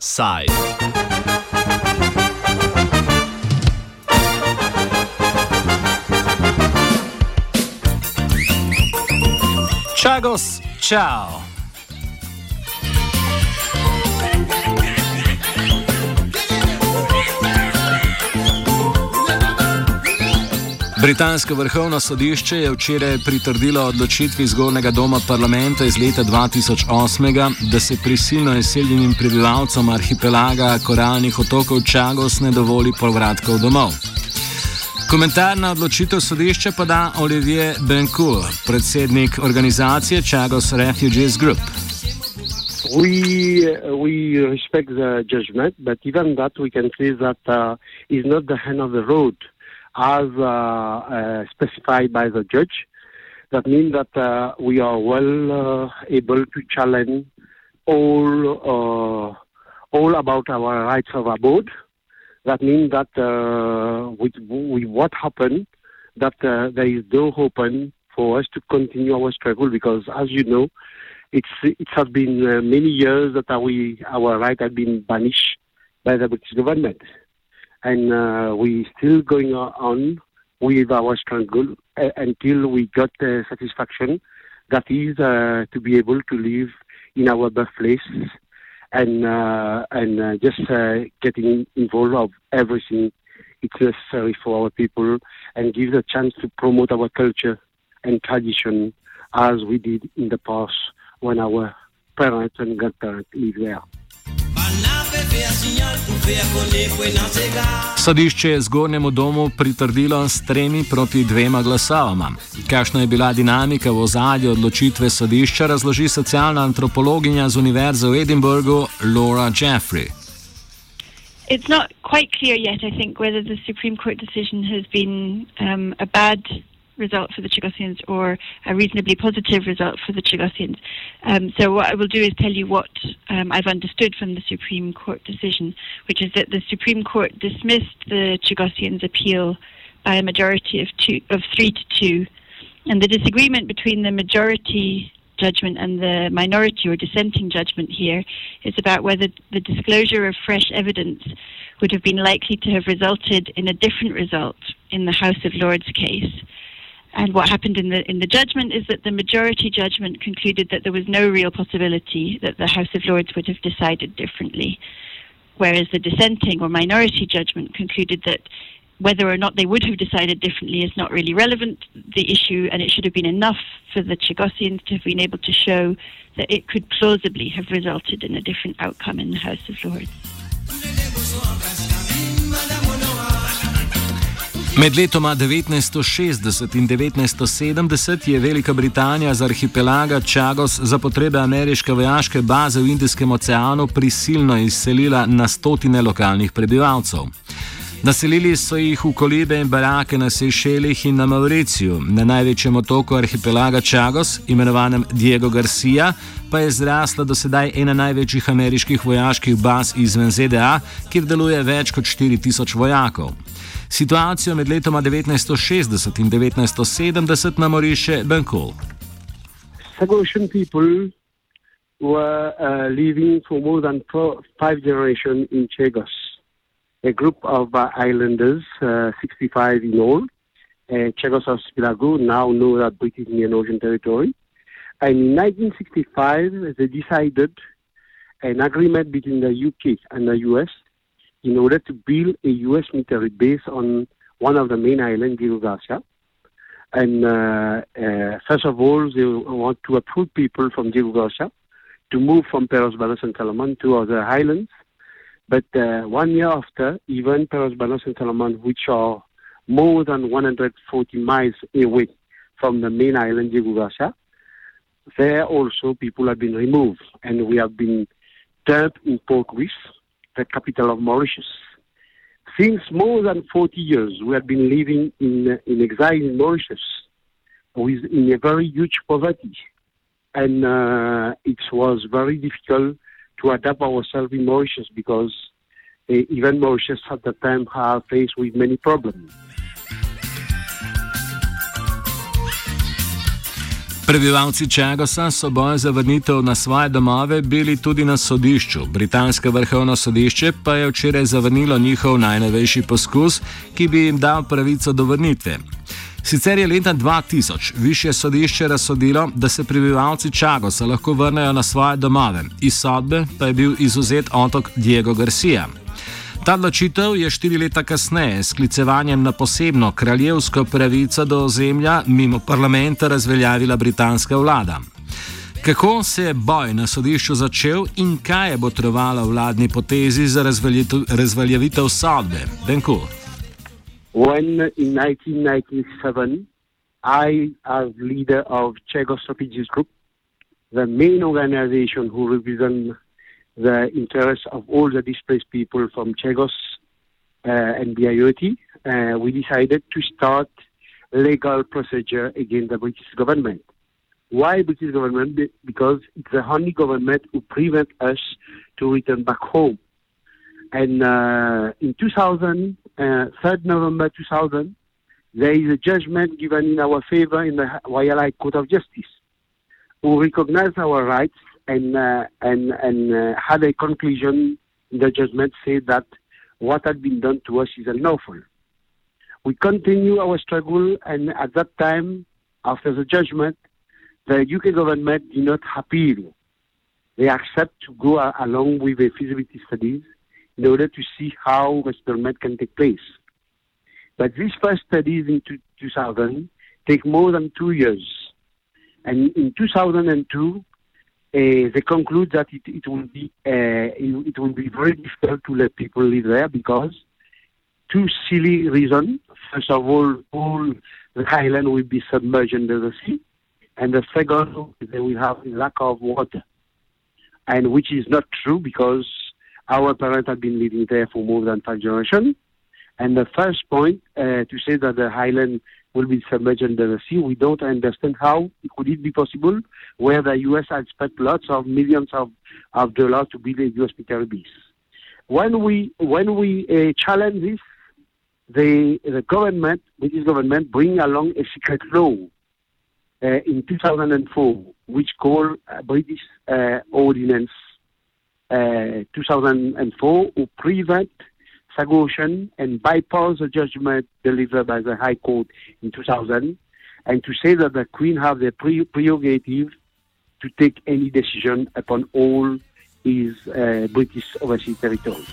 Side. Chagos, ciao. Britansko vrhovno sodišče je včeraj pritrdilo odločitvi zgornjega doma parlamenta iz leta 2008, da se prisilno izseljenim prebivalcem arhipelaga koralnih otokov Čagos ne dovoli povratkov domov. Komentar na odločitev sodišča pa da Olivier Bencourt, predsednik organizacije Čagos Refugees Group. We we respect the judgment, but even that we can say that uh, is not the end of the road. As uh, uh, specified by the judge. That means that uh, we are well able to challenge all all about our rights of abode. That means that with, with what happened, that there is no open for us to continue our struggle because, as you know, it's it has been uh, many years that we our right has been banished by the British government and uh, we still going on with our struggle uh, until we got uh, satisfaction that is uh, to be able to live in our birthplace and uh, and uh, just getting involved of everything it's necessary for our people and give the chance to promote our culture and tradition as we did in the past when our parents and grandparents lived there. Sodišče je zgornjemu domu pritrdilo s tremi proti dvema glasovama. Kakšna je bila dinamika v ozadju odločitve sodišča, razloži socialna antropologinja z Univerze v Edinburgu Laura Jeffrey. It's not quite clear yet, I think, whether the Supreme Court decision has been um, a bad result for the Chagosians or a reasonably positive result for the Chagosians. Um, so what I will do is tell you what um, I've understood from the Supreme Court decision, which is that the Supreme Court dismissed the Chagosians' appeal by a majority of two of three to two, and the disagreement between the majority judgment and the minority or dissenting judgment here is about whether the disclosure of fresh evidence would have been likely to have resulted in a different result in the House of Lords case. And what happened in the in the judgment is that the majority judgment concluded that there was no real possibility that the House of Lords would have decided differently, whereas the dissenting or minority judgment concluded that whether or not they would have decided differently is not really relevant the issue, and it should have been enough for the Chagosians to have been able to show that it could plausibly have resulted in a different outcome in the House of Lords. Med letoma 1960 in 1970 je Velika Britanija z arhipelaga Čagos za potrebe ameriške vojaške baze v Indijskem oceanu prisilno izselila na stotine lokalnih prebivalcev. Naselili so jih v kolibe in barake na Sejšelih in na Mauriciju, na največjem otoku arhipelaga Čagos, imenovanem Diego Garcia, pa je zrasla do sedaj ena največjih ameriških vojaških baz izven ZDA, kjer deluje več kot 4000 vojakov. Situacijo med letoma 1960 in 1970 namoriše Benkul. Sagosian people were uh, living for more than four, five generations in Chagos, a group of uh, islanders, uh, 65 in all. Uh, Chagos Archipelago, now known as British Indian Ocean Territory. And in 1965, they decided an agreement between the UK and the US in order to build a U.S. military base on one of the main islands, Diego Garcia. And uh, uh, first of all, they want to approve people from Diego Garcia to move from Peros Banhos and Salomon to other islands. But uh, one year after, even Peros Banhos and Salomon, which are more than 140 miles away from the main island, Garcia, there also people have been removed and we have been dumped in Port Louis the capital of Mauritius. Since more than 40 years, we have been living in, in exile in Mauritius, with, in a very huge poverty. And uh, it was very difficult to adapt ourselves in Mauritius because uh, even Mauritius at the time are faced with many problems. Prebivalci Čagosa so boj za vrnitev na svoje domove bili tudi na sodišču. Britansko vrhovno sodišče pa je včeraj zavrnilo njihov najnovejši poskus, ki bi jim dal pravico do vrnitve. Sicer je leta 2000 više sodišče razsodilo, da se prebivalci Čagosa lahko vrnejo na svoje domove, iz sodbe pa je bil izuzet otok Diego Garcia. Ta odločitev je štiri leta kasneje s klicevanjem na posebno kraljevsko pravico do ozemlja mimo parlamenta razveljavila britanska vlada. Kako se je boj na sodišču začel in kaj je botrovalo vladni potezi za razveljavitev sodbe? Benku. When in 1997 I, as leader of Chagos Refugees Group, the main organization who represent the interests of all the displaced people from Chagos uh, and Biayoti, uh, we decided to start legal procedure against the British government. Why British government? Because it's the only government who prevent us to return back home. And uh, in 2000, uh, 3rd November 2000, there is a judgment given in our favor in the Royal High Court of Justice, who recognized our rights and uh, and and uh, had a conclusion the judgment said that what had been done to us is unlawful. We continue our struggle, and at that time, after the judgment, the UK government did not appeal. They accept to go uh, along with the feasibility studies in order to see how resettlement can take place. But these first studies in 2000 take more than two years. And in 2002, uh, they conclude that it, it will be uh, it, it, will be very difficult to let people live there because two silly reasons. First of all, all the island will be submerged under the sea, and the second, they will have a lack of water, and which is not true because our parents have been living there for more than five generations. And the first point uh, to say that the island will be submerged under the sea. We don't understand how could it be possible where the U.S. had spent lots of millions of, of dollars to build a U.S. military base. When we when we uh, challenge this, the the government, British government, bring along a secret law uh, in 2004, which called uh, British uh, Ordinance 2004, who prevent Sagoshan and bypass the judgment delivered by the High Court in 2000 and to say that the Queen have the pre- prerogative to take any decision upon all his uh, British overseas territory.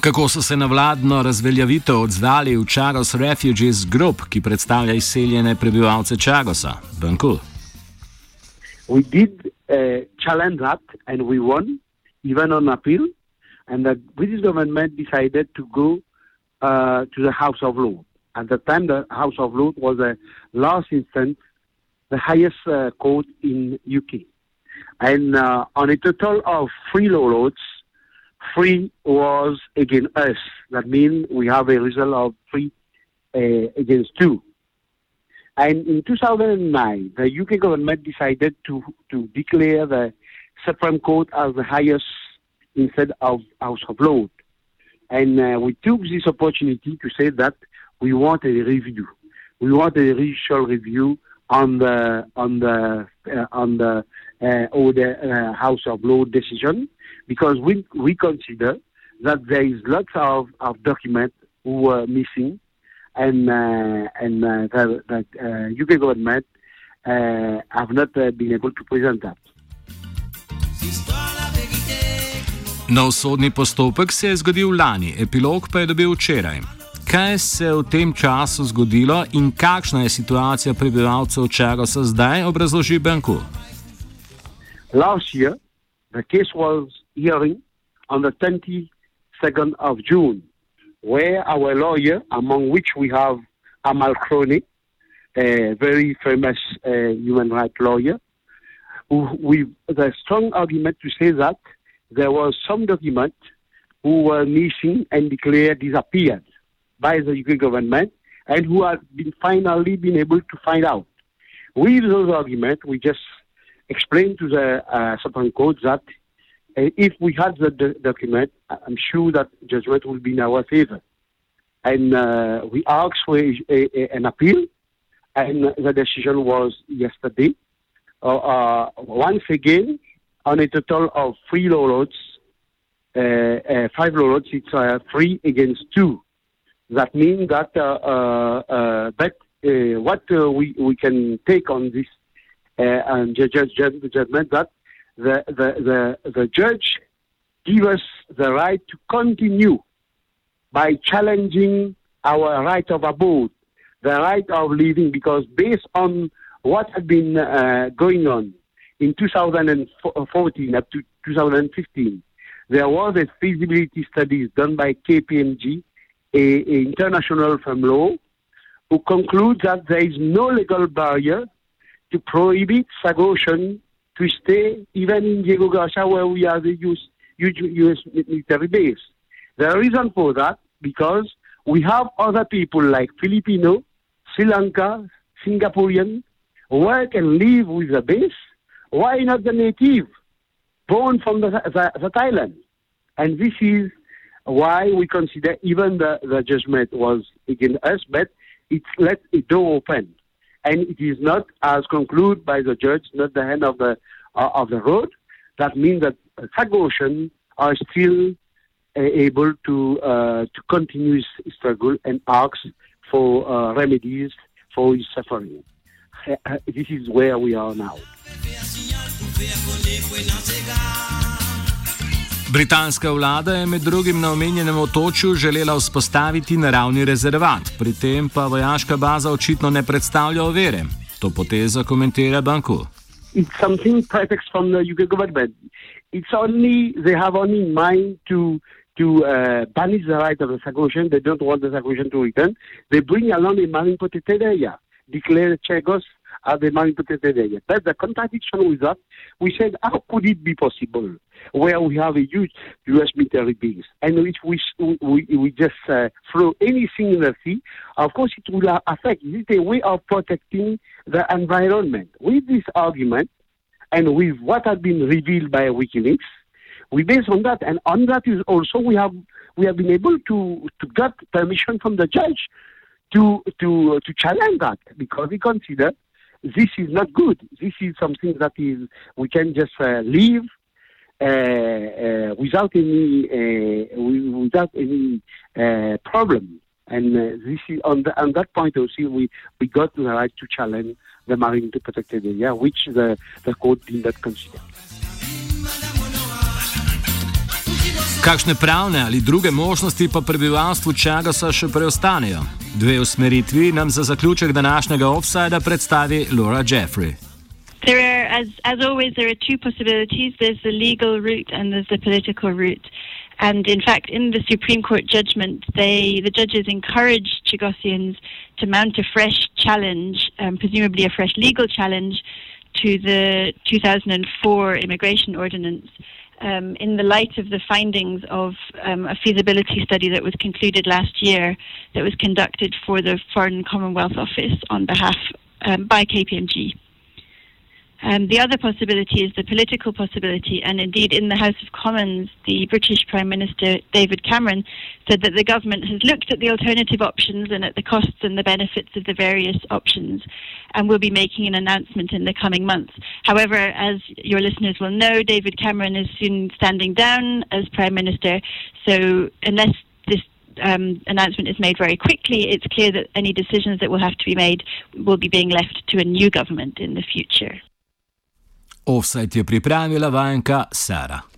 Kako so se na vladno razveljavitev odzvali v Chagos Refugees Group, ki predstavlja izseljene prebivalce Chagosa? Banku. We did uh, challenge that and we won. even on appeal, and the British government decided to go uh, to the House of Lords. At the time, the House of Lords was the last instance, the highest uh, court in UK. And uh, on a total of three lords, three was against us. That means we have a result of three uh, against two. And in 2009, the UK government decided to, to declare the Supreme Court as the highest instead of House of Lords. And uh, we took this opportunity to say that we want a review. We want a judicial review on the on the uh, on the uh, the uh, House of Lords decision because we we consider that there is lots of, of documents who were missing and uh, and uh, that, that UK government have not been able to present that. Nov sodni postopek se je zgodil lani, epilog pa je dobil včeraj. Kaj se je v tem času zgodilo in kakšna je situacija prebivalcev Čagosa zdaj, obrazloži. Last year, the case was hearing on the 22nd of June, where our lawyer, among which we have Amal Clooney, a very famous uh, human rights lawyer, with the strong argument to say that there was some document who were missing and declared disappeared by the UK government and who have been finally been able to find out. With those arguments, we just explained to the uh, Supreme Court that uh, if we had the document, I'm sure that judgment will be in our favor. And uh, we asked for a, a, an appeal and the decision was yesterday. Uh, uh, once again, on a total of three lawloads, uh, uh, five lawloads, it's uh, three against two. That means that, but what we, we can take on this and judge, judgment that the, the, the, the judge give us the right to continue by challenging our right of abode, the right of living, because based on what had been uh, going on in 2014 up to 2015, there was a feasibility study done by KPMG, a, a international firm law, who concludes that there is no legal barrier to prohibit Sagotian to stay even in Diego Garcia where we are the US, US military base. The reason for that, because we have other people like Filipino, Sri Lanka, Singaporean, work and live with the base. Why not the native, born from the, the, the Thailand? And this is why we consider even the, the judgment was against us, but it let a door open. And it is not, as concluded by the judge, not the end of the uh, of the road. That means that Sagosian are still uh, able to uh, to continue his struggle and ask for uh, remedies for his suffering. Uh, uh, this is where we are now. Britanska vlada je med drugim na omenjenem otočju želela vzpostaviti naravni rezervat, pri tem pa vojaška baza očitno ne predstavlja ovire. To potezo komentira Banku. It's something pretext from the UK government. It's only they have only in mind to to uh, banish the right of the Sagosian. They don't want the Sagosian to return. They bring along a marine protected area, declare Chagos as the protected area. That's the contradiction with that. We said, how could it be possible? where we have a huge U.S. military base, and which we we, we just uh, throw anything in the sea, of course it will affect. Is a way of protecting the environment. With this argument, and with what has been revealed by WikiLeaks, we base on that, and on that is also we have we have been able to to get permission from the judge to to to challenge that because we consider this is not good. This is something that is we can just uh, leave uh, uh, without any uh, without any problem. And this is on, the, on that point also we, we got the right to challenge the marine protected area, which the, the court did not consider. Kakšne pravne ali druge možnosti pa prebivalstvu Čagasa še preostanejo? Dve usmeritvi nam za zaključek današnjega offsajda predstavi Laura Jeffrey. There are, as, as always, there are two possibilities. There's the legal route and there's the political route. And in fact, in the Supreme Court judgment, they, the judges encouraged Chagosians to mount a fresh challenge, um, presumably a fresh legal challenge, to the 2004 immigration ordinance. Um, in the light of the findings of um, a feasibility study that was concluded last year, that was conducted for the Foreign Commonwealth Office on behalf um, by KPMG. Um, the other possibility is the political possibility, and indeed, in the House of Commons, the British Prime Minister David Cameron said that the government has looked at the alternative options and at the costs and the benefits of the various options, and will be making an announcement in the coming months. However, as your listeners will know, David Cameron is soon standing down as Prime Minister, so unless this um, announcement is made very quickly, it's clear that any decisions that will have to be made will be being left to a new government in the future. Offside je pripravila vajenka Sara.